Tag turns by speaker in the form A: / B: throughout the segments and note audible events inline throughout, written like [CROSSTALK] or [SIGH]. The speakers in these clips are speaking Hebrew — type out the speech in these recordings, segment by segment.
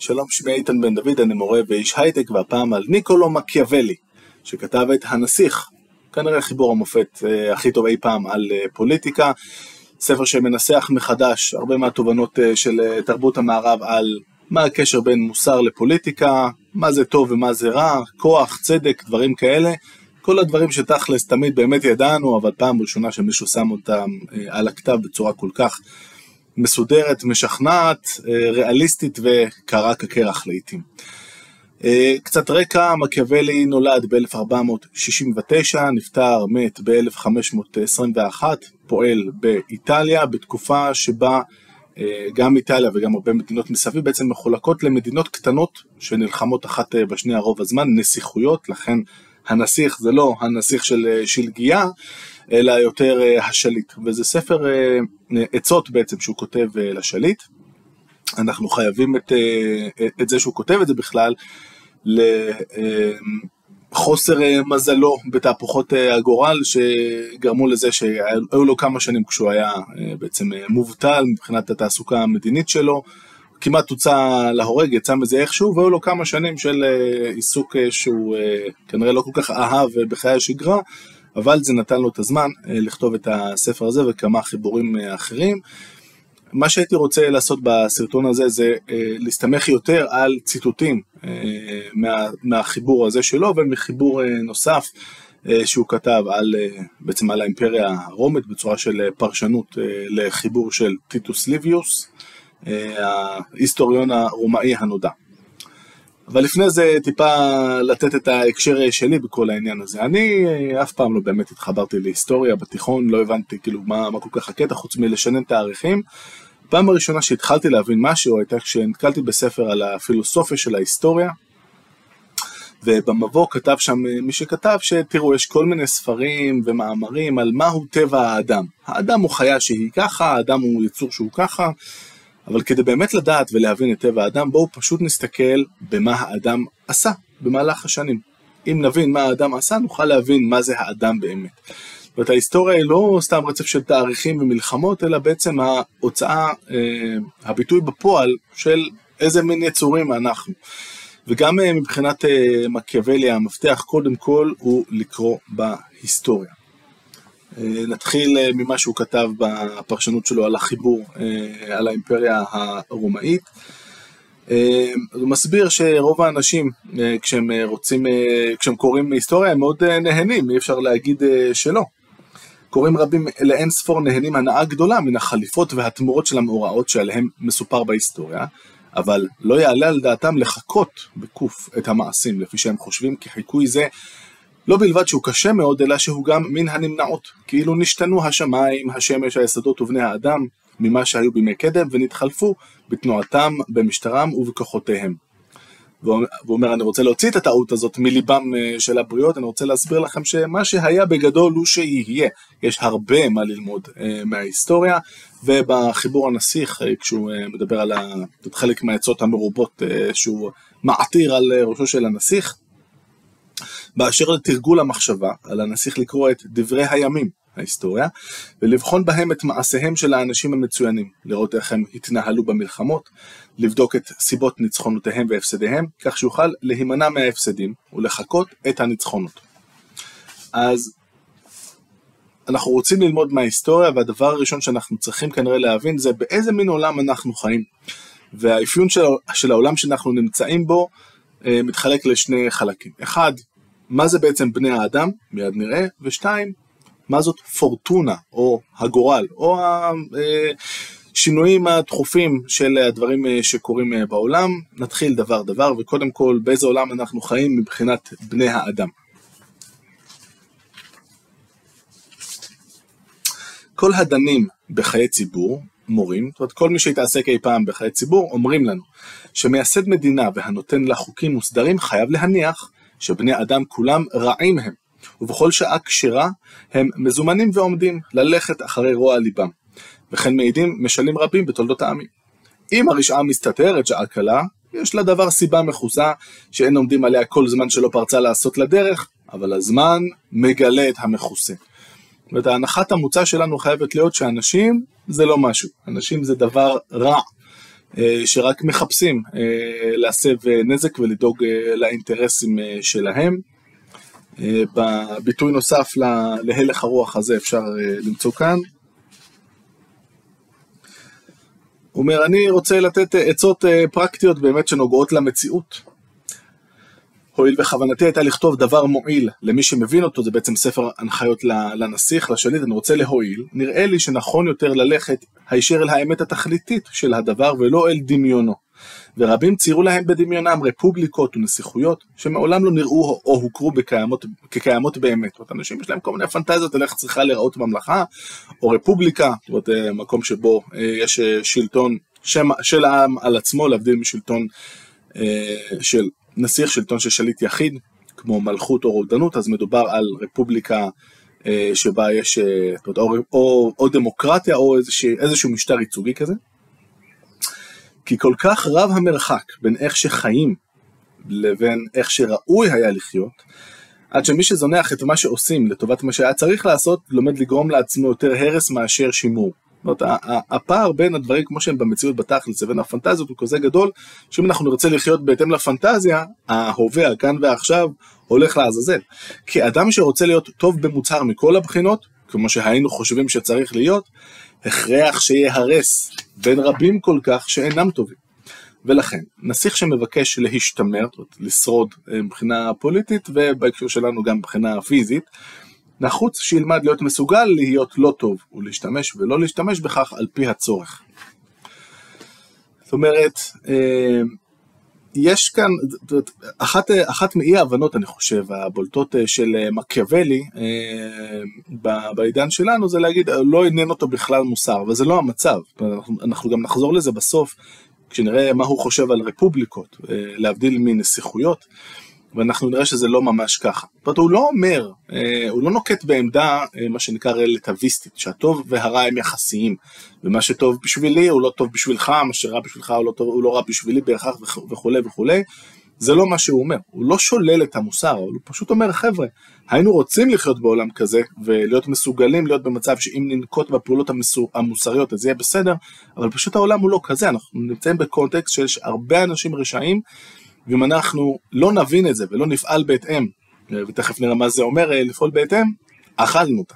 A: שלום, שמי איתן בן דוד, אני מורה ואיש הייטק, והפעם על ניקולו מקיאוולי, שכתב את הנסיך, כנראה חיבור המופת אה, הכי טוב אי פעם על אה, פוליטיקה, ספר שמנסח מחדש הרבה מהתובנות אה, של אה, תרבות המערב על מה הקשר בין מוסר לפוליטיקה, מה זה טוב ומה זה רע, כוח, צדק, דברים כאלה. כל הדברים שתכלס תמיד באמת ידענו, אבל פעם ראשונה שמישהו שם אותם אה, על הכתב בצורה כל כך מסודרת, משכנעת, אה, ריאליסטית וקרה כקרח לעיתים. אה, קצת רקע, מקיאוולי נולד ב-1469, נפטר, מת ב-1521, פועל באיטליה, בתקופה שבה גם איטליה וגם הרבה מדינות מסביב בעצם מחולקות למדינות קטנות שנלחמות אחת בשנייה רוב הזמן, נסיכויות, לכן הנסיך זה לא הנסיך של אה, שלגיה, אלא יותר אה, השליט. וזה ספר אה, עצות בעצם שהוא כותב לשליט. אנחנו חייבים את, את זה שהוא כותב את זה בכלל לחוסר מזלו בתהפוכות הגורל שגרמו לזה שהיו לו כמה שנים כשהוא היה בעצם מובטל מבחינת התעסוקה המדינית שלו. כמעט הוצא להורג, יצא מזה איכשהו, והיו לו כמה שנים של אה, עיסוק אה, שהוא אה, כנראה לא כל כך אהב בחיי השגרה, אבל זה נתן לו את הזמן לכתוב את הספר הזה וכמה חיבורים אחרים. מה שהייתי רוצה לעשות בסרטון הזה זה להסתמך יותר על ציטוטים מה, מהחיבור הזה שלו ומחיבור נוסף שהוא כתב על, בעצם על האימפריה הרומית בצורה של פרשנות לחיבור של טיטוס ליביוס. ההיסטוריון הרומאי הנודע. אבל לפני זה טיפה לתת את ההקשר שלי בכל העניין הזה. אני אף פעם לא באמת התחברתי להיסטוריה בתיכון, לא הבנתי כאילו מה, מה כל כך הקטע חוץ מלשנן תאריכים. הפעם הראשונה שהתחלתי להבין משהו הייתה כשנתקלתי בספר על הפילוסופיה של ההיסטוריה. ובמבוא כתב שם מי שכתב שתראו יש כל מיני ספרים ומאמרים על מהו טבע האדם. האדם הוא חיה שהיא ככה, האדם הוא יצור שהוא ככה, אבל כדי באמת לדעת ולהבין את טבע האדם, בואו פשוט נסתכל במה האדם עשה במהלך השנים. אם נבין מה האדם עשה, נוכל להבין מה זה האדם באמת. זאת אומרת, ההיסטוריה היא לא סתם רצף של תאריכים ומלחמות, אלא בעצם ההוצאה, אה, הביטוי בפועל של איזה מין יצורים אנחנו. וגם אה, מבחינת אה, מקיאוולי, המפתח קודם כל הוא לקרוא בהיסטוריה. אה, נתחיל אה, ממה שהוא כתב בפרשנות שלו על החיבור, אה, על האימפריה הרומאית. הוא מסביר שרוב האנשים כשהם רוצים, כשהם קוראים היסטוריה הם מאוד נהנים, אי אפשר להגיד שלא. קוראים רבים לאין ספור נהנים הנאה גדולה מן החליפות והתמורות של המאורעות שעליהם מסופר בהיסטוריה, אבל לא יעלה על דעתם לחקות בקוף את המעשים לפי שהם חושבים כי חיקוי זה לא בלבד שהוא קשה מאוד, אלא שהוא גם מן הנמנעות, כאילו נשתנו השמיים, השמש, היסודות ובני האדם ממה שהיו בימי קדם, ונתחלפו בתנועתם, במשטרם ובכוחותיהם. והוא אומר, אני רוצה להוציא את הטעות הזאת מליבם אה, של הבריות, אני רוצה להסביר לכם שמה שהיה בגדול הוא שיהיה. יש הרבה מה ללמוד uh, מההיסטוריה, ובחיבור הנסיך, uh, כשהוא מדבר על חלק מהעצות המרובות שהוא מעתיר על ראשו של הנסיך, באשר לתרגול המחשבה, על הנסיך לקרוא את דברי הימים, ההיסטוריה, ולבחון בהם את מעשיהם של האנשים המצוינים, לראות איך הם התנהלו במלחמות, לבדוק את סיבות ניצחונותיהם והפסדיהם, כך שיוכל להימנע מההפסדים ולחקות את הניצחונות. אז אנחנו רוצים ללמוד מההיסטוריה, והדבר הראשון שאנחנו צריכים כנראה להבין זה באיזה מין עולם אנחנו חיים. והאפיון של, של העולם שאנחנו נמצאים בו אה, מתחלק לשני חלקים. אחד, מה זה בעצם בני האדם, מיד נראה, ושתיים, מה זאת פורטונה, או הגורל, או השינויים הדחופים של הדברים אה, שקורים אה, בעולם. נתחיל דבר דבר, וקודם כל, באיזה עולם אנחנו חיים מבחינת בני האדם. כל הדנים בחיי ציבור, מורים, זאת אומרת כל מי שהתעסק אי פעם בחיי ציבור, אומרים לנו שמייסד מדינה והנותן לה חוקים מוסדרים חייב להניח שבני אדם כולם רעים הם, ובכל שעה כשרה הם מזומנים ועומדים ללכת אחרי רוע ליבם. וכן מעידים משלים רבים בתולדות העמים. אם הרשעה מסתתרת שעה קלה, יש לדבר סיבה מכוסה שאין עומדים עליה כל זמן שלא פרצה לעשות לדרך, אבל הזמן מגלה את המכוסה. זאת אומרת, ההנחת המוצא שלנו חייבת להיות שאנשים זה לא משהו, אנשים זה דבר רע. שרק מחפשים להסב נזק ולדאוג לאינטרסים שלהם. בביטוי נוסף להלך הרוח הזה אפשר למצוא כאן. הוא אומר, אני רוצה לתת עצות פרקטיות באמת שנוגעות למציאות. הואיל וכוונתי הייתה לכתוב דבר מועיל למי שמבין אותו, זה בעצם ספר הנחיות לנסיך, לשליט, אני רוצה להועיל, נראה לי שנכון יותר ללכת הישר אל האמת התכליתית של הדבר ולא אל דמיונו. ורבים ציירו להם בדמיונם רפובליקות ונסיכויות שמעולם לא נראו או הוכרו בקיימות, כקיימות באמת. זאת אומרת, אנשים יש להם כל מיני פנטזיות על איך צריכה להיראות ממלכה, או רפובליקה, זאת אומרת, אה, מקום שבו אה, יש אה, שלטון שם, של העם על עצמו, להבדיל משלטון של נסיך שלטון של שליט יחיד, כמו מלכות או רודנות, אז מדובר על רפובליקה אה, שבה יש אה, או, או, או דמוקרטיה או איזשה, איזשהו משטר ייצוגי כזה. כי כל כך רב המרחק בין איך שחיים לבין איך שראוי היה לחיות, עד שמי שזונח את מה שעושים לטובת מה שהיה צריך לעשות, לומד לגרום לעצמו יותר הרס מאשר שימור. זאת אומרת, הפער בין הדברים כמו שהם במציאות בתכלס לבין הפנטזיות הוא כזה גדול, שאם אנחנו נרצה לחיות בהתאם לפנטזיה, ההווה, הכאן ועכשיו, הולך לעזאזל. כי אדם שרוצה להיות טוב במוצהר מכל הבחינות, כמו שהיינו חושבים שצריך להיות, הכרח שיהרס בין רבים כל כך שאינם טובים. ולכן, נסיך שמבקש להשתמר, לשרוד אה, מבחינה פוליטית, ובהקשר שלנו גם מבחינה פיזית, נחוץ שילמד להיות מסוגל להיות לא טוב ולהשתמש ולא להשתמש בכך על פי הצורך. זאת אומרת, אה, יש כאן, אחת, אחת מאי ההבנות אני חושב הבולטות אה, של מקיאוולי אה, בעידן שלנו זה להגיד לא עניין אותו בכלל מוסר, אבל זה לא המצב, אנחנו גם נחזור לזה בסוף כשנראה מה הוא חושב על רפובליקות, להבדיל מנסיכויות. ואנחנו נראה שזה לא ממש ככה. זאת אומרת, הוא לא אומר, אה, הוא לא נוקט בעמדה, אה, מה שנקרא רלטביסטית, שהטוב והרע הם יחסיים, ומה שטוב בשבילי הוא לא טוב בשבילך, מה שרע בשבילך הוא לא, טוב, הוא לא רע בשבילי בהכרח וכולי וכולי. זה לא מה שהוא אומר, הוא לא שולל את המוסר, אבל הוא פשוט אומר, חבר'ה, היינו רוצים לחיות בעולם כזה, ולהיות מסוגלים להיות במצב שאם ננקוט בפעולות המסור, המוסריות אז יהיה בסדר, אבל פשוט העולם הוא לא כזה, אנחנו נמצאים בקונטקסט שיש הרבה אנשים רשעים ואם אנחנו לא נבין את זה ולא נפעל בהתאם, ותכף נראה מה זה אומר אה, לפעול בהתאם, אכלנו אותה.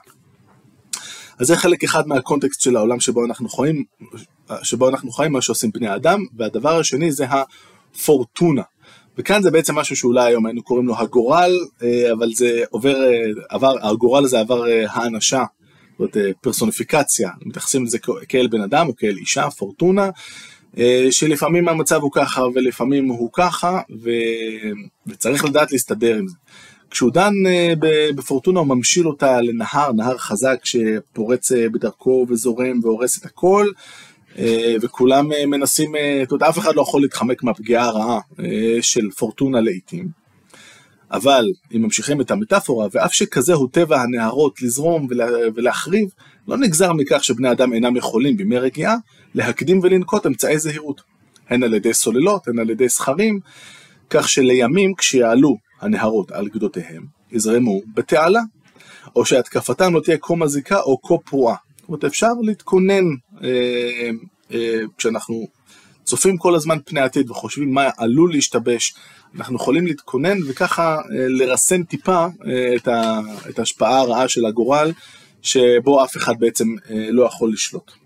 A: אז זה חלק אחד מהקונטקסט של העולם שבו אנחנו חיים, שבו אנחנו חיים, מה שעושים בני האדם, והדבר השני זה הפורטונה. וכאן זה בעצם משהו שאולי היום היינו קוראים לו הגורל, אה, אבל זה עובר, אה, עבר, הגורל הזה עבר האנשה, זאת פרסוניפיקציה, מתייחסים לזה כאל בן אדם או כאל אישה, פורטונה, שלפעמים המצב הוא ככה ולפעמים הוא ככה, ו... וצריך לדעת להסתדר עם זה. כשהוא דן אה, בפורטונה הוא ממשיל אותה לנהר, נהר חזק שפורץ אה, בדרכו וזורם והורס את הכל, וכולם מנסים, אתה יודע, אף אחד לא יכול להתחמק מהפגיעה הרעה של פורטונה לעיתים. אבל אם ממשיכים את המטאפורה, ואף שכזה הוא טבע הנהרות לזרום ולהחריב, לא נגזר מכך שבני אדם אינם יכולים בימי רגיעה להקדים ולנקוט אמצעי זהירות, הן על ידי סוללות, הן על ידי סכרים, כך שלימים כשיעלו הנהרות על גדותיהם, יזרמו בתעלה, או שהתקפתם לא תהיה כה מזיקה או כה פרועה. זאת אומרת, אפשר להתכונן אה, אה, כשאנחנו צופים כל הזמן פני עתיד וחושבים מה עלול להשתבש, אנחנו יכולים להתכונן וככה אה, לרסן טיפה אה, את, ה, את ההשפעה הרעה של הגורל, שבו אף אחד בעצם אה, לא יכול לשלוט.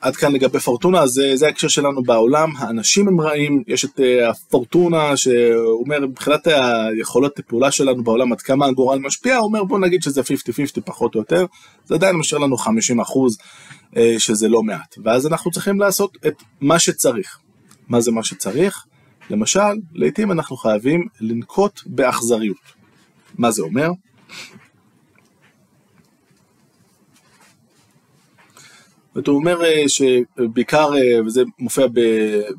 A: עד כאן לגבי פורטונה, זה, ההקשר שלנו בעולם, האנשים הם רעים, יש את הפורטונה שהוא אומר מבחינת היכולות הפעולה שלנו בעולם עד כמה הגורל משפיע, הוא אומר בוא נגיד שזה 50-50 פחות או יותר, זה עדיין משאיר לנו 50 אחוז שזה לא מעט, ואז אנחנו צריכים לעשות את מה שצריך. מה זה מה שצריך? למשל, לעתים אנחנו חייבים לנקוט באכזריות. מה זה אומר? ואתה אומר אה, שבעיקר, אה, וזה מופיע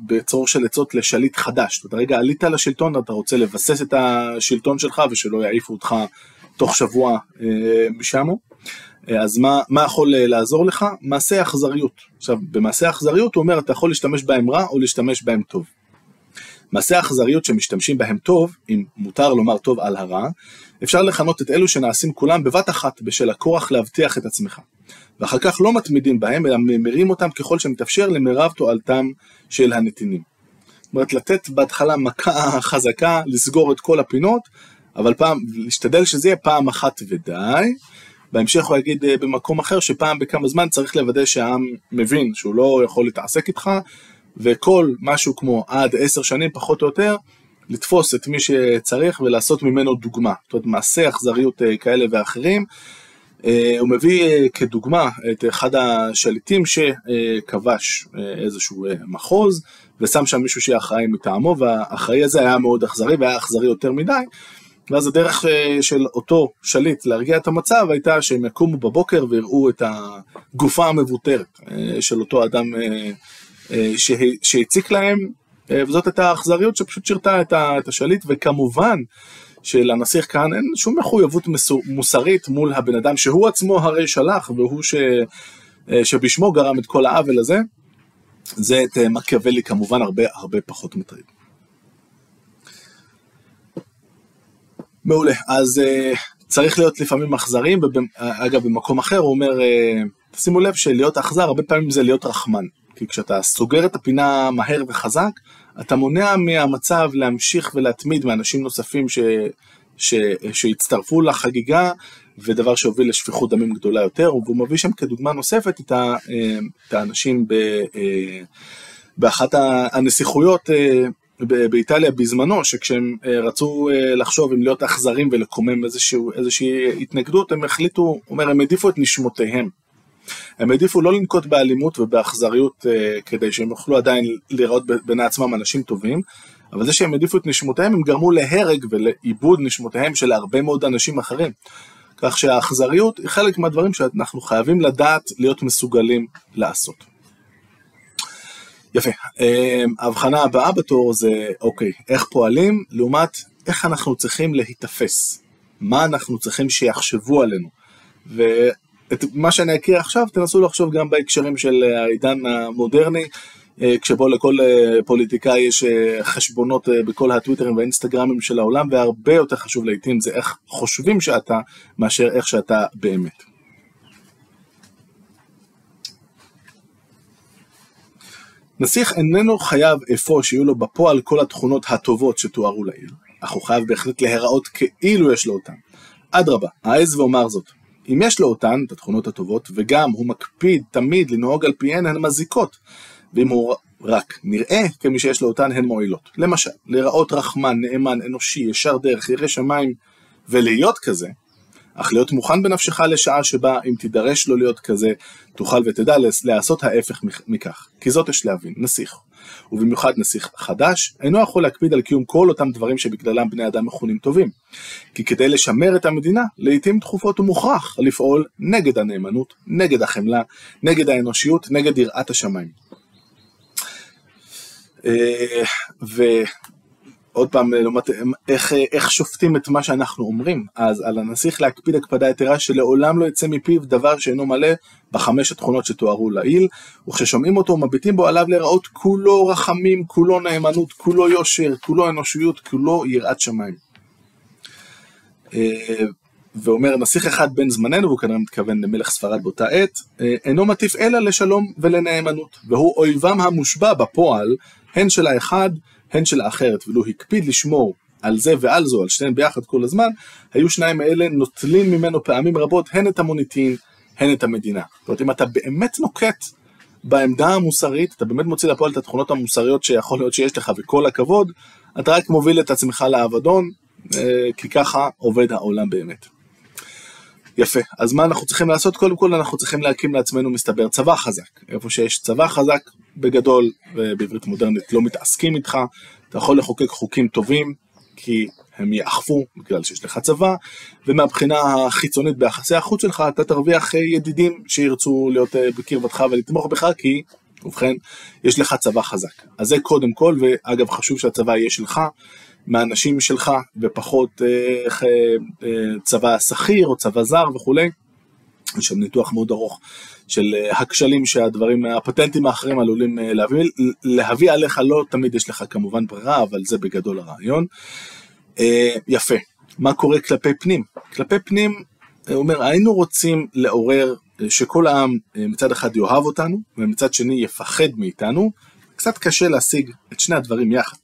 A: בצורך של עצות לשליט חדש, אתה רגע עלית לשלטון, אתה רוצה לבסס את השלטון שלך ושלא יעיפו אותך תוך שבוע אה, משם, אז מה, מה יכול לעזור לך? מעשה אכזריות. עכשיו, במעשה אכזריות הוא אומר, אתה יכול להשתמש בהם רע או להשתמש בהם טוב. מעשי האכזריות שמשתמשים בהם טוב, אם מותר לומר טוב על הרע, אפשר לכנות את אלו שנעשים כולם בבת אחת בשל הכורח להבטיח את עצמך. ואחר כך לא מתמידים בהם, אלא ממירים אותם ככל שמתאפשר למרב תועלתם של הנתינים. זאת אומרת, לתת בהתחלה מכה חזקה, לסגור את כל הפינות, אבל פעם, להשתדל שזה יהיה פעם אחת ודי. בהמשך הוא יגיד אה, במקום אחר שפעם בכמה זמן צריך לוודא שהעם מבין שהוא לא יכול להתעסק איתך, וכל משהו כמו עד עשר שנים פחות או יותר, לתפוס את מי שצריך ולעשות ממנו דוגמה. זאת אומרת, מעשי אכזריות אה, כאלה ואחרים. אה, הוא מביא כדוגמה את אחד השליטים שכבש איזשהו מחוז, ושם שם מישהו שיהיה אחראי מטעמו, והאחראי הזה היה מאוד אכזרי, והיה אכזרי יותר מדי, ואז הדרך אה, של אותו שליט להרגיע את המצב הייתה שהם יקומו בבוקר ויראו את הגופה המבוטרת אה, של אותו אדם אה, שהציק להם, וזאת הייתה האכזריות שפשוט שירתה את השליט, וכמובן שלנסיך כאן אין שום מחויבות מוסרית מול הבן אדם שהוא עצמו הרי שלח, והוא ש... שבשמו גרם את כל העוול הזה. זה את מקיאוולי כמובן הרבה הרבה פחות מטריד. מעולה, אז uh, צריך להיות לפעמים אכזרים, אגב במקום אחר הוא אומר, uh, שימו לב שלהיות אכזר הרבה פעמים זה להיות רחמן, כי כשאתה סוגר את הפינה מהר וחזק, אתה מונע מהמצב להמשיך ולהתמיד מאנשים נוספים ש, ש, שהצטרפו לחגיגה, ודבר שהוביל לשפיכות דמים גדולה יותר, והוא מביא שם כדוגמה נוספת את, ה, אה, את האנשים ב, באחת הנסיכויות באיטליה בזמנו, שכשהם אה, רצו אה, לחשוב אם להיות אכזרים ולקומם איזושהי התנגדות, הם החליטו, אומר, הם העדיפו את נשמותיהם. הם העדיפו לא לנקוט באלימות ובאכזריות אה, כדי שהם יוכלו עדיין לראות בין עצמם אנשים טובים, אבל זה שהם העדיפו את נשמותיהם, הם גרמו להרג ולעיבוד נשמותיהם של הרבה מאוד אנשים אחרים. כך שהאכזריות היא חלק מהדברים שאנחנו חייבים לדעת להיות מסוגלים לעשות. יפה. אמ, ההבחנה הבאה בתור זה, אוקיי, איך פועלים, לעומת איך אנחנו צריכים להיתפס. מה אנחנו צריכים שיחשבו עלינו. ואת מה שאני אקריא עכשיו, תנסו לחשוב גם בהקשרים של העידן המודרני, אה, כשבו לכל אה, פוליטיקאי יש אה, חשבונות בכל הטוויטרים והאינסטגרמים של העולם, והרבה יותר חשוב לעיתים זה איך חושבים שאתה, מאשר איך שאתה באמת. נסיך איננו חייב אפוא שיהיו לו בפועל כל התכונות הטובות שתוארו לעיל, אך הוא חייב בהחלט להיראות כאילו יש לו אותן. אדרבה, העז ואומר זאת. אם יש לו אותן, את התכונות הטובות, וגם הוא מקפיד תמיד לנהוג על פיהן, הן מזיקות. ואם הוא רק נראה כמי שיש לו אותן, הן מועילות. למשל, להיראות רחמן, נאמן, אנושי, ישר דרך, ירא שמיים, ולהיות כזה, אך להיות מוכן בנפשך לשעה שבה אם תידרש לו להיות כזה, תוכל ותדע לעשות ההפך מכך. כי זאת יש להבין, נסיך. ובמיוחד נסיך חדש, אינו יכול להקפיד על קיום כל אותם דברים שבגללם בני אדם מכונים טובים. כי כדי לשמר את המדינה, לעיתים תכופות הוא מוכרח לפעול נגד הנאמנות, נגד החמלה, נגד האנושיות, נגד יראת השמיים. אה, ו... עוד פעם, לעומת איך, איך שופטים את מה שאנחנו אומרים, אז על הנסיך להקפיד הקפדה יתרה שלעולם לא יצא מפיו דבר שאינו מלא בחמש התכונות שתוארו לעיל, וכששומעים אותו מביטים בו עליו להיראות כולו רחמים, כולו נאמנות, כולו יושר, כולו אנושיות, כולו יראת שמיים. אה, ואומר נסיך אחד בן זמננו, והוא כנראה מתכוון למלך ספרד באותה עת, אה, אינו מטיף אלא לשלום ולנאמנות, והוא אויבם המושבע בפועל, הן של האחד הן של האחרת, ולו הקפיד לשמור על זה ועל זו, על שניהם ביחד כל הזמן, היו שניים האלה נוטלים ממנו פעמים רבות הן את המוניטין, הן את המדינה. זאת אומרת, אם אתה באמת נוקט בעמדה המוסרית, אתה באמת מוציא לפועל את התכונות המוסריות שיכול להיות שיש לך, וכל הכבוד, אתה רק מוביל את עצמך לאבדון, אה, כי ככה עובד העולם באמת. יפה, אז מה אנחנו צריכים לעשות? קודם כל אנחנו צריכים להקים לעצמנו מסתבר צבא חזק. איפה שיש צבא חזק, בגדול, ובעברית מודרנית לא מתעסקים איתך, אתה יכול לחוקק חוקים טובים, כי הם יאכפו בגלל שיש לך צבא, ומהבחינה החיצונית ביחסי החוץ שלך אתה תרוויח אה, ידידים שירצו להיות אה, בקרבתך ולתמוך בך, כי ובכן, יש לך צבא חזק. אז זה קודם כל, ואגב חשוב שהצבא יהיה שלך, מהאנשים שלך, ופחות אה, אה, צבא שכיר או צבא זר וכולי. יש שם ניתוח מאוד ארוך של הכשלים שהדברים, הפטנטים האחרים עלולים להביא, להביא עליך, לא תמיד יש לך כמובן ברירה, אבל זה בגדול הרעיון. יפה. מה קורה כלפי פנים? כלפי פנים, הוא אומר, היינו רוצים לעורר שכל העם מצד אחד יאהב אותנו, ומצד שני יפחד מאיתנו, קצת קשה להשיג את שני הדברים יחד.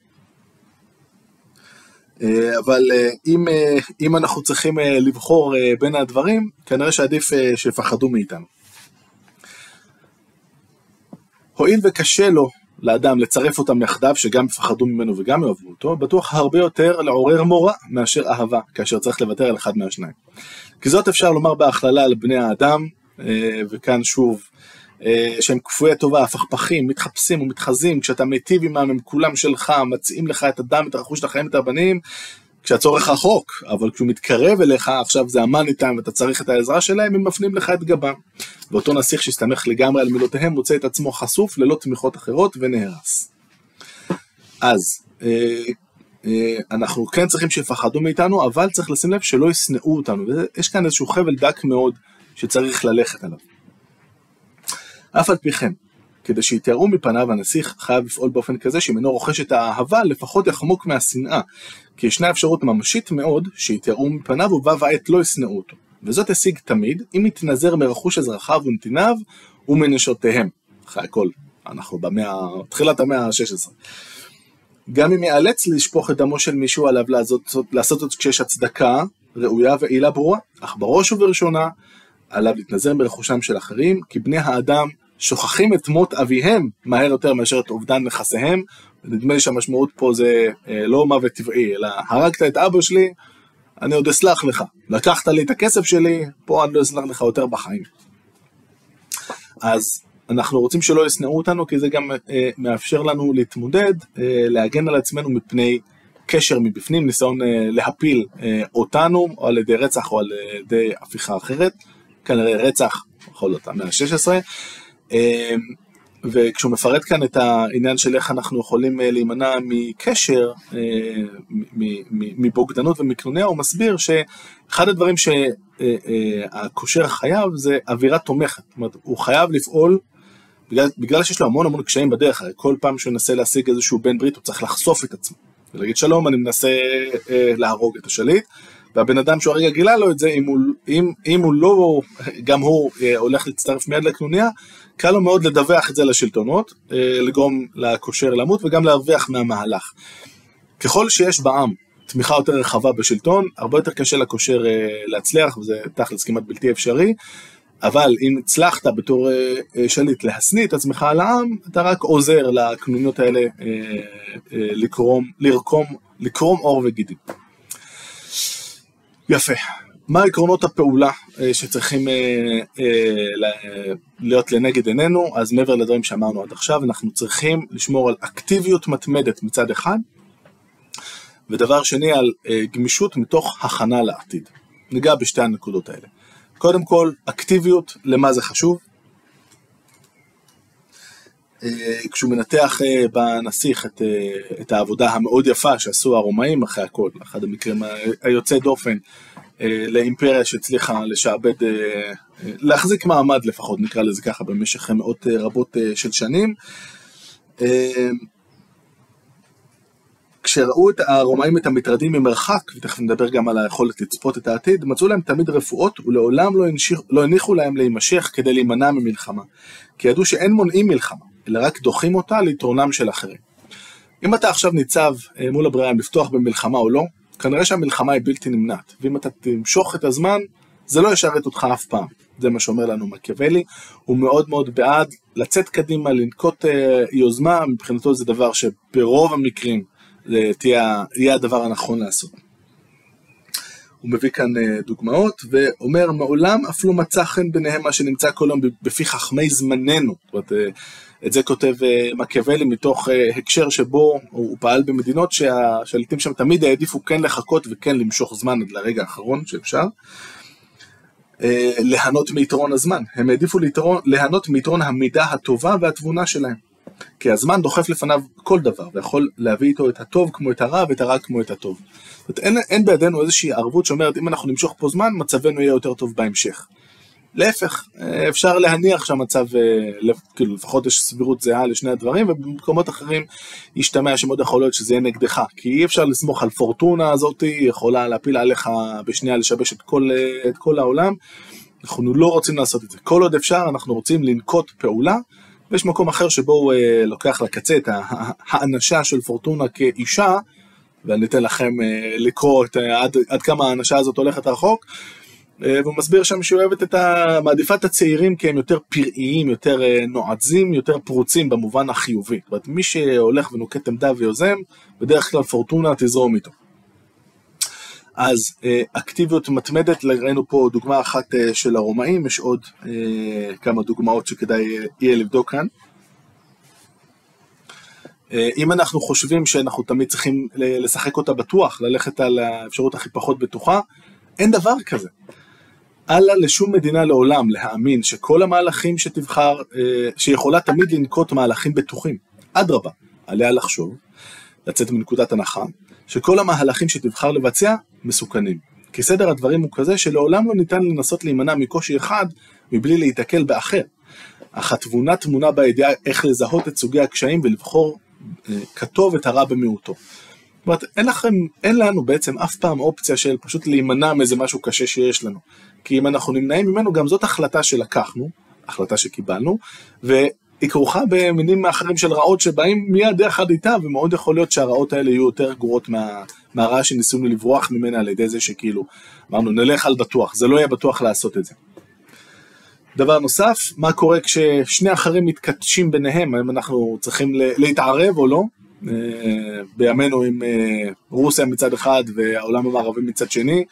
A: אה, אבל אה, אם, אה, אם אנחנו צריכים לבחור בין הדברים, כנראה שעדיף שיפחדו מאיתנו. הואיל וקשה לו לאדם לצרף אותם יחדיו, שגם יפחדו ממנו וגם יאהבו אותו, בטוח הרבה יותר לעורר מורא מאשר אהבה, כאשר צריך לוותר על אחד מהשניים. כי זאת אפשר לומר בהכללה על בני האדם, וכאן שוב שהם כפויי טובה, הפכפכים, מתחפשים ומתחזים, כשאתה מיטיב עמם הם כולם שלך, מציעים לך את הדם, את הרכוש, את החיים, את הבנים, כשהצורך רחוק, אבל כשהוא מתקרב אליך, עכשיו זה המאני טיים ואתה צריך את העזרה שלהם, הם מפנים לך את גבם. ואותו נסיך שהסתמך לגמרי על מילותיהם, מוצא את עצמו חשוף ללא תמיכות אחרות ונהרס. אז, אה, אה, אנחנו כן צריכים שיפחדו מאיתנו, אבל צריך לשים לב שלא ישנאו אותנו, ויש כאן איזשהו חבל דק מאוד שצריך ללכת עליו. אף על פי כן, כדי שיתארו מפניו הנסיך חייב לפעול באופן כזה שאם אינו רוכש את האהבה לפחות יחמוק מהשנאה כי ישנה אפשרות ממשית מאוד שיתארו מפניו ובה ועת לא ישנאו אותו. וזאת השיג תמיד אם יתנזר מרכוש אזרחיו ונתיניו ומנשותיהם. אחרי הכל אנחנו במאה, תחילת המאה ה-16 גם אם ייאלץ לשפוך את דמו של מישהו עליו לעשות, לעשות זאת כשיש הצדקה ראויה ועילה ברורה אך בראש ובראשונה עליו להתנזר מרכושם של אחרים כי בני האדם שוכחים את מות אביהם מהר יותר מאשר את אובדן נכסיהם. נדמה לי שהמשמעות פה זה אה, לא מוות טבעי, אלא הרגת את אבא שלי, אני עוד אסלח לך. לקחת לי את הכסף שלי, פה אני לא אסלח לך יותר בחיים. אז אנחנו רוצים שלא ישנאו אותנו, כי זה גם אה, מאפשר לנו להתמודד, אה, להגן על עצמנו מפני קשר מבפנים, ניסיון להפיל אותנו, או על ידי רצח או על ידי הפיכה אחרת, כנראה רצח, יכול להיות המאה ה-16. אמ, וכשהוא מפרט כאן את העניין של איך אנחנו יכולים אה, להימנע מקשר, אה, מבוגדנות ומקנוניה, הוא מסביר שאחד הדברים שהקושר אה, חייב זה אווירה תומכת. זאת אומרת, הוא חייב לפעול, בגלל, בגלל שיש לו המון המון קשיים בדרך, הרי כל פעם שהוא ינסה להשיג איזשהו בן ברית הוא צריך לחשוף את עצמו. ולהגיד שלום, אני מנסה להרוג את השליט. והבן אדם שהוא הרגע גילה לו את זה, אם הוא, אם, אם הוא לא, גם הוא הולך להצטרף מיד לקנוניה, קל לו מאוד לדווח את זה לשלטונות, אה, לגרום לקושר למות וגם להרוויח מהמהלך. ככל שיש בעם תמיכה יותר רחבה בשלטון, הרבה יותר קשה לקושר אה, להצליח, וזה תכלס כמעט בלתי אפשרי, אבל אם הצלחת בתור אה, שליט להשניא את עצמך על העם, אתה רק עוזר לקנוניות האלה לקרום, לרקום, לקרום עור וגידים. יפה. מה עקרונות הפעולה אה, שצריכים אה, אה, להיות לנגד עינינו? אז מעבר לדברים שאמרנו עד עכשיו, אנחנו צריכים לשמור על אקטיביות מתמדת מצד אחד, ודבר שני על גמישות מתוך הכנה לעתיד. ניגע בשתי הנקודות האלה. קודם כל, אקטיביות, למה זה חשוב? כשהוא מנתח בנסיך את, את העבודה המאוד יפה שעשו הרומאים אחרי הכל, אחד המקרים היוצא דופן לאימפריה שהצליחה לשעבד, אה, אה, להחזיק מעמד לפחות, נקרא לזה ככה, במשך מאות רבות של שנים. כשראו את הרומאים את המטרדים ממרחק, ותכף נדבר גם על היכולת לצפות את העתיד, מצאו להם תמיד רפואות ולעולם לא, הנשיך, לא הניחו להם להימשך כדי להימנע ממלחמה. כי ידעו שאין מונעים מלחמה, אלא רק דוחים אותה ליתרונם של אחרים. אם אתה עכשיו ניצב מול הבריאה אם לפתוח במלחמה או לא, כנראה שהמלחמה היא בלתי נמנעת, ואם אתה תמשוך את הזמן, זה לא ישרת אותך אף פעם. זה מה שאומר לנו מקיאוולי, הוא מאוד מאוד בעד לצאת קדימה, לנקוט uh, יוזמה, מבחינתו זה דבר שברוב המקרים אה, תהיה, יהיה הדבר הנכון לעשות. הוא מביא כאן uh, דוגמאות, ואומר, מעולם אף לא מצא חן ביניהם מה שנמצא כל יום בפי חכמי זמננו. זאת אומרת, uh, את זה כותב אה, מקיאוולי מתוך אה, הקשר שבו הוא פעל במדינות שהשליטים שם תמיד העדיפו כן לחכות וכן למשוך זמן עד לרגע האחרון שאפשר. אה, ליהנות מיתרון הזמן, הם העדיפו ליהנות מיתרון המידה הטובה והתבונה שלהם. כי הזמן דוחף לפניו כל דבר, ויכול להביא איתו את הטוב כמו את הרע ואת הרע כמו את הטוב. זאת אומרת, אין, אין בידינו איזושהי ערבות שאומרת אם אנחנו נמשוך פה זמן, מצבנו יהיה יותר טוב בהמשך. להפך, אפשר להניח שהמצב, כאילו לפחות יש סבירות זהה לשני הדברים, ובמקומות אחרים ישתמע שמאוד יכול להיות שזה יהיה נגדך, כי אי אפשר לסמוך על פורטונה הזאת, היא יכולה להפיל עליך בשנייה לשבש את כל, את כל העולם. אנחנו לא רוצים לעשות את זה. כל עוד אפשר, אנחנו רוצים לנקוט פעולה, ויש מקום אחר שבו הוא אה, לוקח לקצה את האנשה של פורטונה כאישה, ואני אתן לכם אה, לקרוא את, אה, עד, עד כמה האנשה הזאת הולכת רחוק. אה, והוא מסביר שם שהיא אוהבת את ה... מעדיפה את הצעירים כי הם יותר פראיים, יותר אה, נועזים, יותר פרוצים במובן החיובי. זאת אומרת, מי שהולך ונוקט עמדה ויוזם, בדרך כלל פורטונה תזרום איתו. אז אה, אקטיביות מתמדת, ראינו פה דוגמה אחת של הרומאים, יש עוד כמה דוגמאות שכדאי יהיה לבדוק כאן. אם אנחנו חושבים שאנחנו תמיד צריכים לשחק אותה בטוח, ללכת על האפשרות הכי פחות בטוחה, אין דבר כזה. אל לה לשום מדינה לעולם להאמין שכל המהלכים שתבחר, שיכולה תמיד לנקוט מהלכים בטוחים. אדרבה, עליה לחשוב, לצאת מנקודת הנחה, שכל המהלכים שתבחר לבצע מסוכנים. כי סדר הדברים הוא כזה שלעולם לא ניתן לנסות להימנע מקושי אחד מבלי להיתקל באחר. אך התבונה טמונה בידיעה איך לזהות את סוגי הקשיים ולבחור אה, כטוב את הרע במיעוטו. זאת אומרת, אין לכם, אין לנו בעצם אף פעם אופציה של פשוט להימנע מאיזה משהו קשה שיש לנו. כי אם אנחנו נמנעים ממנו, גם זאת החלטה שלקחנו, החלטה שקיבלנו, היא כרוכה במינים אחרים של רעות שבאים מיד יחד איתה, ומאוד יכול להיות שהרעות האלה יהיו יותר גרועות מה, מהרעה שניסינו לברוח ממנה על ידי זה שכאילו, אמרנו נלך על בטוח, זה לא יהיה בטוח לעשות את זה. דבר נוסף, מה קורה כששני אחרים מתכתשים ביניהם, האם אנחנו צריכים להתערב או לא? אה, בימינו עם אה, רוסיה מצד אחד והעולם המערבי מצד שני,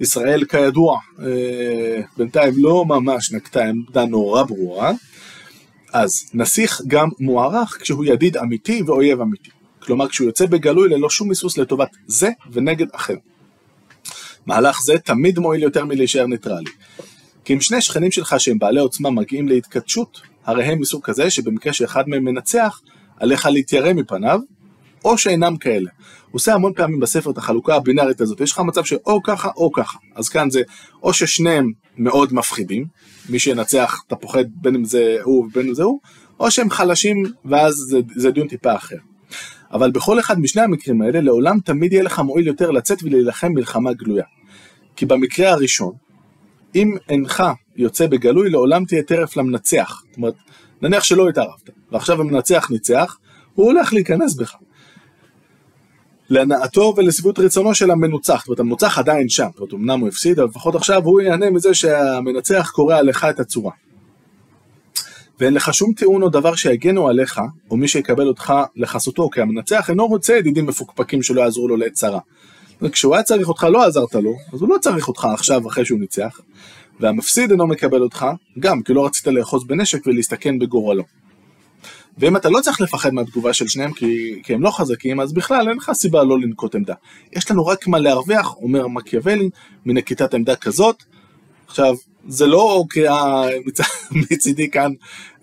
A: ישראל כידוע אה, בינתיים לא ממש נקטה עמדה נורא ברורה. אז נסיך גם מוערך כשהוא ידיד אמיתי ואויב אמיתי. כלומר כשהוא יוצא בגלוי ללא שום היסוס לטובת זה ונגד אחר. מהלך זה תמיד מועיל יותר מלהישאר ניטרלי. כי אם שני שכנים שלך שהם בעלי עוצמה מגיעים להתכתשות, הרי הם מסוג כזה שבמקרה שאחד מהם מנצח, עליך להתיירא מפניו, או שאינם כאלה. הוא עושה המון פעמים בספר את החלוקה הבינארית הזאת, יש לך מצב שאו ככה או ככה. אז כאן זה או ששניהם מאוד מפחידים, מי שינצח אתה פוחד בין אם זה הוא ובין אם זה הוא, או שהם חלשים ואז זה, זה דיון טיפה אחר. אבל בכל אחד משני המקרים האלה, לעולם תמיד יהיה לך מועיל יותר לצאת ולהילחם מלחמה גלויה. כי במקרה הראשון, אם אינך יוצא בגלוי, לעולם תהיה טרף למנצח. זאת אומרת, נניח שלא התערבת, ועכשיו המנצח ניצח, הוא הולך להיכנס בך. להנאתו ולשביעות רצונו של המנוצח, זאת אומרת המנוצח עדיין שם, זאת אומרת אמנם הוא הפסיד, אבל לפחות עכשיו הוא ייהנה מזה שהמנצח קורע לך את הצורה. ואין לך שום טיעון או דבר שיגנו עליך, או מי שיקבל אותך לחסותו, כי המנצח אינו רוצה ידידים מפוקפקים שלא יעזרו לו לעת צרה. כשהוא היה צריך אותך לא עזרת לו, אז הוא לא צריך אותך עכשיו אחרי שהוא ניצח, והמפסיד אינו מקבל אותך, גם כי לא רצית לאחוז בנשק ולהסתכן בגורלו. ואם אתה לא צריך לפחד מהתגובה של שניהם כי, כי הם לא חזקים, אז בכלל אין לך סיבה לא לנקוט עמדה. יש לנו רק מה להרוויח, אומר מקיאוולי, מנקיטת עמדה כזאת. עכשיו, זה לא קריאה [LAUGHS] מצידי כאן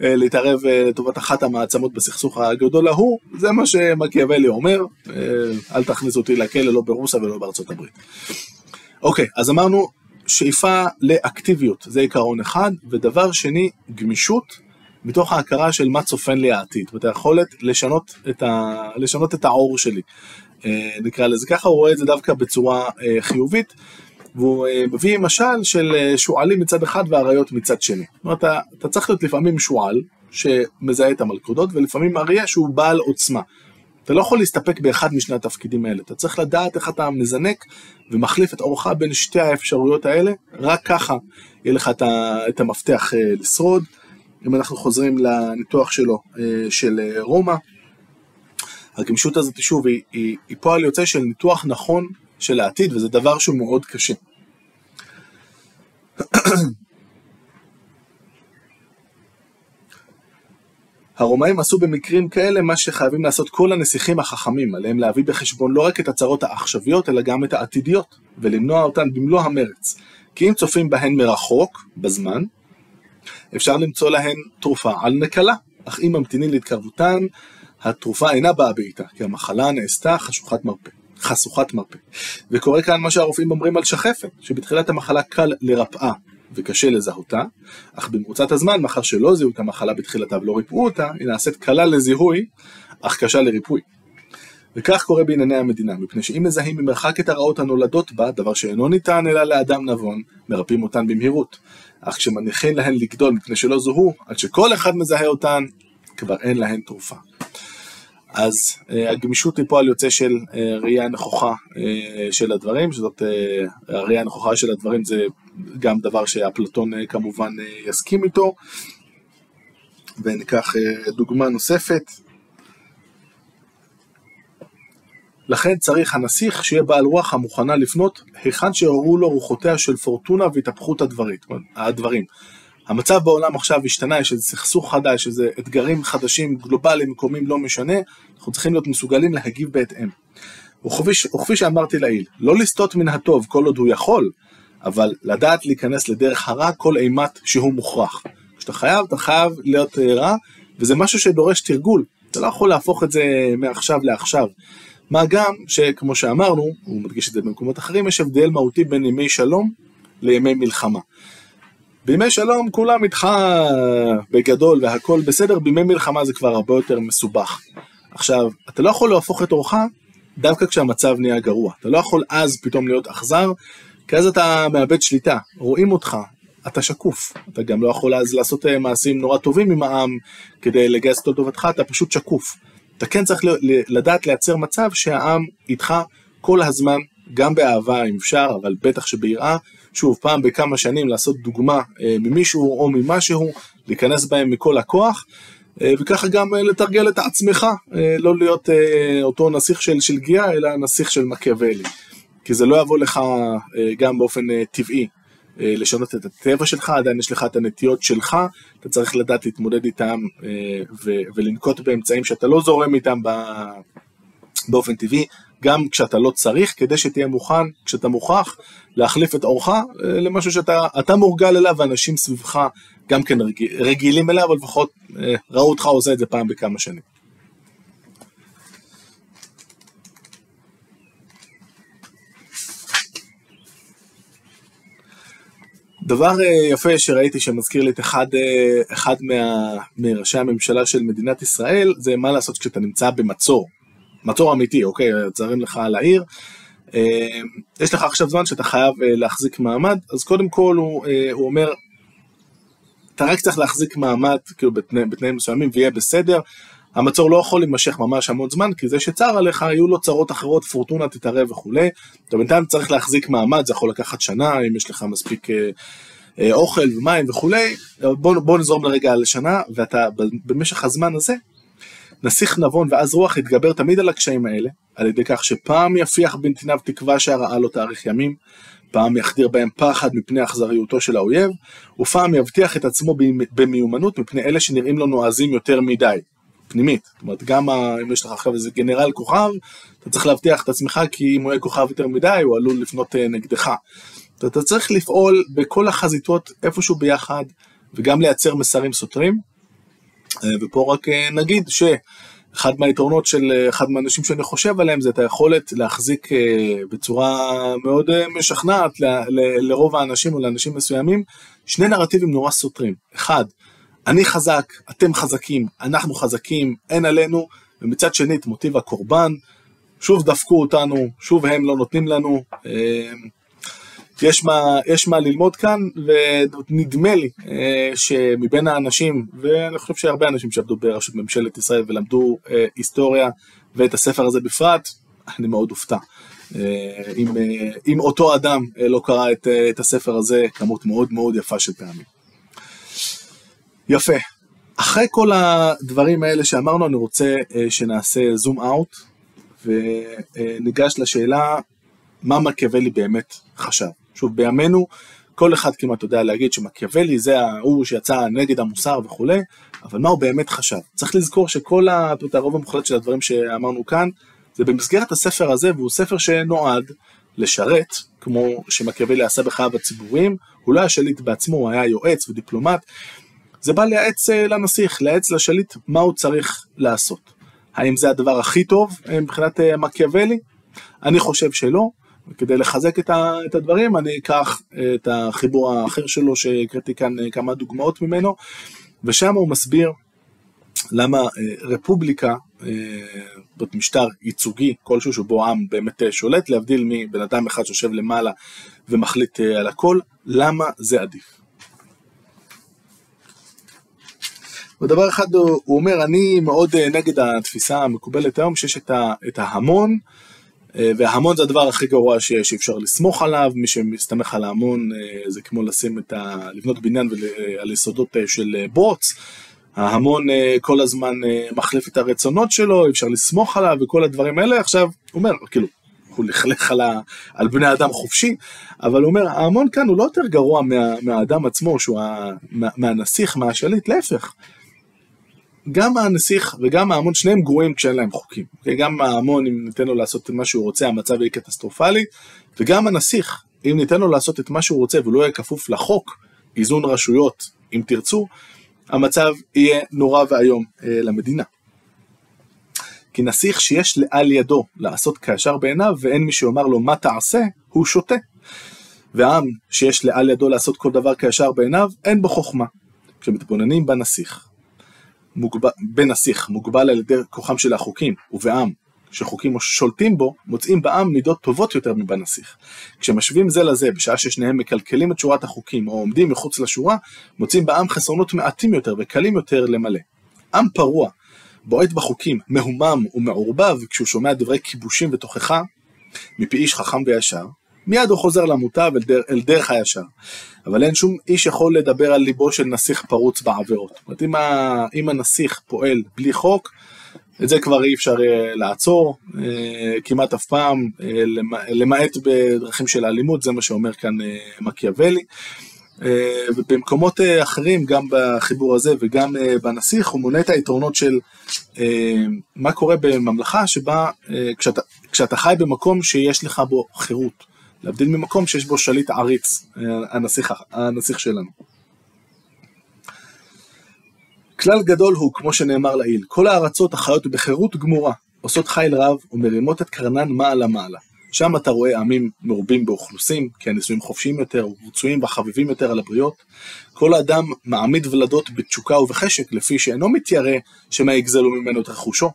A: אה, להתערב אה, לטובת אחת המעצמות בסכסוך הגדול ההוא, זה מה שמקיאוולי אומר, אה, אל תכניס אותי לכלא לא ברוסיה ולא בארצות הברית. אוקיי, אז אמרנו שאיפה לאקטיביות, זה עיקרון אחד, ודבר שני, גמישות מתוך ההכרה של מה צופן לי העתיד, ואת היכולת לשנות את, ה... לשנות את העור שלי, אה, נקרא לזה ככה, הוא רואה את זה דווקא בצורה אה, חיובית, והוא אה, מביא משל של שועלים מצד אחד ואריות מצד שני. זאת אומרת, אתה, אתה צריך להיות לפעמים שועל שמזהה את המלכודות, ולפעמים אריה שהוא בעל עוצמה. אתה לא יכול להסתפק באחד משני התפקידים האלה, אתה צריך לדעת איך אתה מזנק ומחליף את אורך בין שתי האפשרויות האלה, רק ככה יהיה לך את המפתח לשרוד. אם אנחנו חוזרים לניתוח שלו, אה, של אה, רומא, הגמישות הזאת, שוב, היא, היא, היא פועל יוצא של ניתוח נכון של העתיד, וזה דבר שהוא מאוד קשה. [CLEARS THROAT] הרומאים עשו במקרים כאלה מה שחייבים לעשות כל הנסיכים החכמים, עליהם להביא בחשבון לא רק את הצרות העכשוויות, אלא גם את העתידיות, ולמנוע אותן במלוא המרץ. כי אם צופים בהן מרחוק, בזמן, אפשר למצוא להן תרופה על נקלה, אך אם ממתינים להתקרבותן, התרופה אינה באה בעיטה, כי המחלה נעשתה חשוכת מרפא. חשוכת מרפא. וקורה כאן מה שהרופאים אומרים על שחפת, שבתחילת המחלה קל לרפאה, וקשה לזהותה, אך במרוצת הזמן, מאחר שלא זיהו את המחלה בתחילתה ולא ריפאו אותה, היא נעשית קלה לזיהוי, אך קשה לריפוי. וכך קורה בענייני המדינה, מפני שאם מזהים ממרחק את הרעות הנולדות בה, דבר שאינו ניתן אלא לאדם נבון, מרפאים אותן במהירות. אך כשמניחים להן לגדול מפני שלא זוהו, עד שכל אחד מזהה אותן, כבר אין להן תרופה. אז uh, הגמישות היא פועל יוצא של uh, ראייה נכוחה uh, של הדברים, שזאת uh, הראייה הנכוחה של הדברים זה גם דבר שאפלטון uh, כמובן uh, יסכים איתו. וניקח uh, דוגמה נוספת. לכן צריך הנסיך שיהיה בעל רוח המוכנה לפנות היכן שהורו לו רוחותיה של פורטונה והתהפכות הדברים. המצב בעולם עכשיו השתנה, יש איזה סכסוך חדש, איזה אתגרים חדשים, גלובליים, מקומיים, לא משנה, אנחנו צריכים להיות מסוגלים להגיב בהתאם. וכפי, וכפי שאמרתי לעיל, לא לסטות מן הטוב כל עוד הוא יכול, אבל לדעת להיכנס לדרך הרע כל אימת שהוא מוכרח. כשאתה חייב, אתה חייב להיות אה, רע, וזה משהו שדורש תרגול. אתה לא יכול להפוך את זה מעכשיו לעכשיו. מה גם שכמו שאמרנו, הוא מדגיש את זה במקומות אחרים, יש הבדל מהותי בין ימי שלום לימי מלחמה. בימי שלום כולם איתך בגדול והכל בסדר, בימי מלחמה זה כבר הרבה יותר מסובך. עכשיו, אתה לא יכול להפוך את אורך דווקא כשהמצב נהיה גרוע. אתה לא יכול אז פתאום להיות אכזר, כי אז אתה מאבד שליטה, רואים אותך, אתה שקוף. אתה גם לא יכול אז לעשות אה, מעשים נורא טובים עם העם כדי לגייס אותו לטובתך, אתה פשוט שקוף. אתה כן צריך לדעת לייצר מצב שהעם איתך כל הזמן, גם באהבה אם אפשר, אבל בטח שביראה, שוב, פעם בכמה שנים לעשות דוגמה אה, ממישהו או ממשהו, להיכנס בהם מכל הכוח, אה, וככה גם אה, לתרגל את עצמך, לא להיות אותו נסיך של שלגיה, אלא נסיך של מקיאוולי. כי זה לא יבוא לך גם באופן טבעי לשנות את הטבע שלך, עדיין יש לך את הנטיות שלך, אתה צריך לדעת להתמודד איתם ולנקוט באמצעים שאתה לא זורם איתם באופן טבעי, גם כשאתה לא צריך, כדי שתהיה מוכן, כשאתה מוכרח, להחליף את אורך אה, למשהו שאתה מורגל אליו ואנשים סביבך גם כן רגיל, רגילים אליו, אבל לפחות אה, ראו אותך עושה את זה פעם בכמה שנים. דבר אה, יפה שראיתי שמזכיר לי את אחד, אחד מה, מראשי הממשלה של מדינת ישראל, זה מה לעשות כשאתה נמצא במצור. מצור אמיתי, אוקיי, צרים לך על העיר. אה, יש לך עכשיו זמן שאתה חייב אה, להחזיק מעמד, אז קודם כל הוא, אה, הוא אומר, אתה רק צריך להחזיק מעמד, כאילו בתנא, בתנאים מסוימים ויהיה בסדר. המצור לא יכול להימשך ממש המון זמן, כי זה שצר עליך, יהיו לו צרות אחרות, פורטונה תתערב וכולי. אתה בינתיים צריך להחזיק מעמד, זה יכול לקחת שנה, אם יש לך מספיק אה, אה, אוכל ומים וכולי. בוא, בוא נזרום לרגע על שנה, ואתה במשך הזמן הזה, נסיך נבון ואז רוח יתגבר תמיד על הקשיים האלה, על ידי כך שפעם יפיח בנתיניו תקווה שהרעה לא תאריך ימים, פעם יחדיר בהם פחד מפני אכזריותו של האויב, ופעם יבטיח את עצמו במיומנות מפני אלה שנראים לו נועזים יותר מדי. פנימית, זאת אומרת גם אם יש לך עכשיו איזה גנרל כוכב, אתה צריך להבטיח את עצמך כי אם הוא יהיה כוכב יותר מדי הוא עלול לפנות אה, נגדך. אתה צריך לפעול בכל החזיתות איפשהו ביחד וגם לייצר מסרים סותרים אה, ופה רק אה, נגיד שאחד מהיתרונות של אחד מהאנשים שאני חושב עליהם זה את היכולת להחזיק בצורה מאוד משכנעת לרוב האנשים או לאנשים מסוימים שני נרטיבים נורא סותרים. אחד, אני חזק, אתם חזקים, אנחנו חזקים, אין עלינו, ומצד שני את מוטיב הקורבן, שוב דפקו אותנו, שוב הם לא נותנים לנו. יש מה, יש מה ללמוד כאן, ונדמה לי אה, שמבין האנשים, ואני חושב שהרבה אנשים שעבדו בראשות ממשלת ישראל ולמדו אה, היסטוריה ואת הספר הזה בפרט, אני מאוד אופתע. אה, אם, אותו אדם לא קרא את, את הספר הזה כמות מאוד מאוד יפה של פעמים. יפה. אחרי כל הדברים האלה שאמרנו, אני רוצה אה, שנעשה זום אאוט, וניגש לשאלה מה מקיאוולי באמת חשב. שוב, בימינו כל אחד כמעט יודע להגיד שמקיאוולי זה ההוא שיצא נגד המוסר וכולי, אבל מה הוא באמת חשב? צריך לזכור שכל הרוב המוחלט של הדברים שאמרנו כאן, זה במסגרת הספר הזה, והוא ספר שנועד לשרת, כמו שמקיאוולי עשה בחייו הציבוריים, הוא לא היה שליט בעצמו, הוא היה יועץ ודיפלומט, זה בא לייעץ אה, לנסיך, לייעץ לשליט מה הוא צריך לעשות. האם זה הדבר הכי טוב אה, מבחינת אה, מקיאוולי? אני חושב שלא, כדי לחזק את הדברים אני אקח את החיבור האחר שלו שהקראתי כאן כמה דוגמאות ממנו, ושם הוא מסביר למה רפובליקה, זאת משטר ייצוגי כלשהו שבו עם באמת שולט, להבדיל מבן אדם אחד שיושב למעלה ומחליט על הכל, למה זה עדיף. ודבר אחד הוא, אומר, אני מאוד אה, נגד התפיסה המקובלת היום, שיש את, ה, את ההמון, אה, וההמון זה הדבר הכי גרוע שיש, אי אפשר לסמוך עליו, מי שמסתמך על ההמון אה, זה כמו לשים את ה... לבנות בניין על יסודות של בוץ, ההמון כל הזמן מחליף את הרצונות שלו, אי אפשר לסמוך עליו וכל הדברים האלה, עכשיו, הוא אומר, כאילו, הוא לכלך על, ה, על בני אדם חופשי, אבל הוא אומר, ההמון כאן הוא לא יותר גרוע מה, מהאדם עצמו, שהוא ה, מה, מהנסיך, מהשליט, להפך. גם הנסיך וגם ההמון, שניהם גרועים כשאין להם חוקים. Okay? גם ההמון, אם ניתן לו לעשות מה שהוא רוצה, המצב יהיה קטסטרופלי, וגם הנסיך, אם ניתן לו לעשות את מה שהוא רוצה והוא לא יהיה כפוף לחוק, איזון רשויות, אם תרצו, המצב יהיה נורא ואיום אה, למדינה. כי נסיך שיש על ידו לעשות כישר בעיניו ואין מי שיאמר לו מה תעשה, הוא שותה. ועם שיש לעל ידו לעשות כל דבר כישר בעיניו, אין בו חוכמה. כשמתבוננים בנסיך, בנסיך מוגבל על ידי כוחם של החוקים, ובעם שחוקים שולטים בו, מוצאים בעם מידות טובות יותר מבנסיך. כשמשווים זה לזה, בשעה ששניהם מקלקלים את שורת החוקים או עומדים מחוץ לשורה, מוצאים בעם חסרונות מעטים יותר וקלים יותר למלא. עם פרוע, בועט בחוקים, מהומם ומעורבב כשהוא שומע דברי כיבושים ותוכחה, מפי איש חכם וישר, מיד הוא חוזר למוטב אל, דר, אל דרך הישר. אבל אין שום איש יכול לדבר על ליבו של נסיך פרוץ בעבירות. זאת אומרת, אם, ה, אם הנסיך פועל בלי חוק, את זה כבר אי אפשר אה, לעצור אה, כמעט אף פעם, אה, למעט בדרכים של אלימות, זה מה שאומר כאן מקיאוולי. ובמקומות אחרים, גם בחיבור הזה וגם בנסיך, הוא מונה את היתרונות של מה קורה בממלכה שבה כשאתה, כשאתה חי במקום שיש לך בו חירות. להבדיל ממקום שיש בו שליט עריץ, הנסיך, הנסיך שלנו. כלל גדול הוא, כמו שנאמר לעיל, כל הארצות החיות בחירות גמורה, עושות חיל רב ומרימות את קרנן מעלה מעלה. שם אתה רואה עמים מרובים באוכלוסין, כי הנישואים חופשיים יותר, ורצויים וחביבים יותר על הבריות. כל האדם מעמיד ולדות בתשוקה ובחשק, לפי שאינו מתיירא שמא יגזלו ממנו את רכושו.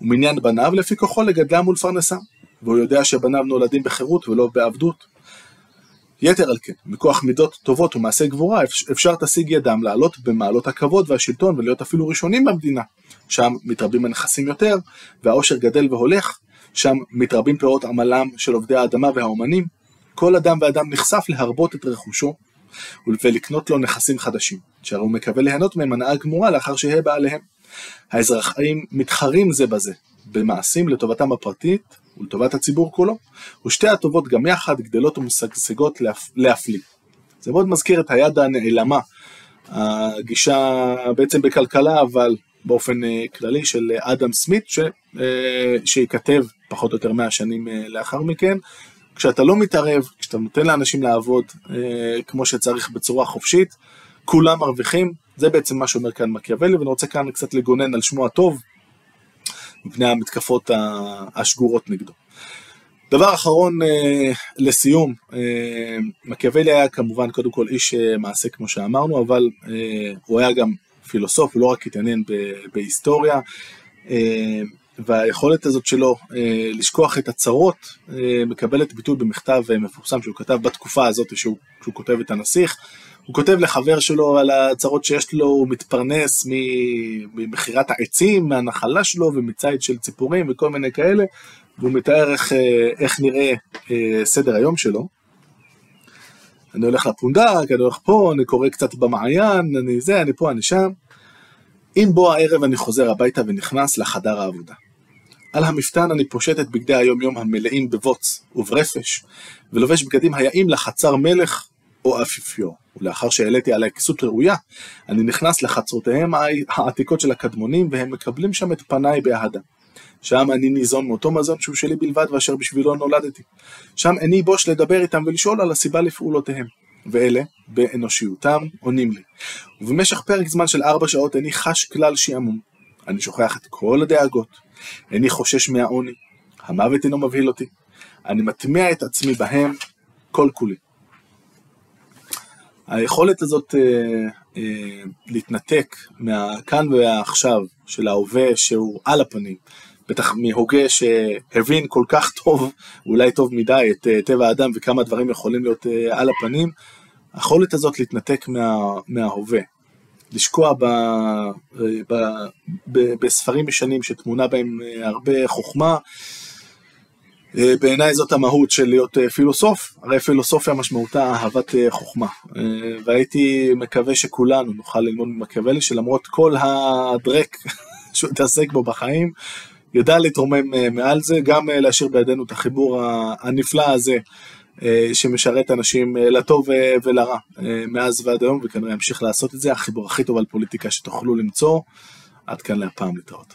A: ומניין בניו לפי כוחו לגדלם ולפרנסם. והוא יודע שבניו נולדים בחירות ולא בעבדות. יתר על כן, מכוח מידות טובות ומעשי גבורה, אפשר תשיג ידם לעלות במעלות הכבוד והשלטון ולהיות אפילו ראשונים במדינה. שם מתרבים הנכסים יותר, והעושר גדל והולך, שם מתרבים פירות עמלם של עובדי האדמה והאומנים. כל אדם ואדם נחשף להרבות את רכושו, ולקנות לו נכסים חדשים, שהרי הוא מקווה ליהנות מהם הנאה גמורה לאחר שיהיה בעליהם. האזרחים מתחרים זה בזה, במעשים לטובתם הפרטית ולטובת הציבור כולו, ושתי הטובות גם יחד גדלות ומשגשגות להפליא. זה מאוד מזכיר את היד הנעלמה, הגישה בעצם בכלכלה, אבל באופן אה, כללי של אדם סמית, ש, אה, שייכתב פחות או יותר 100 שנים אה, לאחר מכן. כשאתה לא מתערב, כשאתה נותן לאנשים לעבוד כמו שצריך בצורה חופשית, כולם מרוויחים, זה בעצם מה שאומר כאן מקיאוולי, ואני רוצה כאן קצת לגונן על שמו הטוב, מפני המתקפות השגורות נגדו. דבר אחרון אה, לסיום, אה, מקיאוולי היה כמובן קודם כל איש אה, מעשה כמו שאמרנו, אבל הוא היה גם פילוסוף, הוא לא רק התעניין בהיסטוריה, והיכולת הזאת שלו אה, לשכוח את הצרות אה, מקבלת ביטוי במכתב אה, מפורסם שהוא כתב בתקופה הזאת שהוא, שהוא כותב את הנסיך. הוא כותב לחבר שלו על הצרות שיש לו, הוא מתפרנס ממכירת העצים, מהנחלה שלו ומציד של ציפורים וכל מיני כאלה, והוא מתאר איך, איך נראה סדר היום שלו. אני הולך לפונדק, אני הולך פה, אני קורא קצת במעיין, אני זה, אני פה, אני שם. עם בוא הערב אני חוזר הביתה ונכנס לחדר העבודה. על המפתן אני פושט את בגדי היום יום המלאים בבוץ וברפש, ולובש בגדים היאים לחצר מלך או אפיפיור. ולאחר שהעליתי עלי כסות ראויה, אני נכנס לחצרותיהם העתיקות של הקדמונים, והם מקבלים שם את פניי באהדה. שם אני ניזון מאותו מזון שהוא שלי בלבד ואשר בשבילו נולדתי. שם איני בוש לדבר איתם ולשאול על הסיבה לפעולותיהם. ואלה, באנושיותם, עונים לי. ובמשך פרק זמן של ארבע שעות איני חש כלל שעמום. אני שוכח את כל הדאגות. איני חושש מהעוני. המוות אינו מבהיל אותי. אני מטמיע את עצמי בהם כל כולי. היכולת הזאת אה, אה, להתנתק מהכאן והעכשיו של ההווה שהוא על הפנים, בטח מהוגה שהבין כל כך טוב, אולי טוב מדי, את אה, טבע האדם וכמה דברים יכולים להיות אה, על הפנים, היכולת הזאת להתנתק מה, מההווה, לשקוע ב, אה, ב, ב, בספרים ישנים שתמונה בהם אה, הרבה חוכמה, אה, בעיניי זאת המהות של להיות פילוסוף, הרי פילוסופיה משמעותה אהבת אה, חוכמה, והייתי מקווה שכולנו נוכל ללמוד ממקיאוולי שלמרות כל הדרק [LAUGHS] שהוא התעסק בו בחיים, ידע להתרומם מעל זה, גם להשאיר בידינו את החיבור הנפלא הזה שמשרת אנשים לטוב ולרע מאז ועד היום, וכנראה ימשיך לעשות את זה, החיבור הכי טוב על פוליטיקה שתוכלו למצוא. עד כאן להפעם להתראות.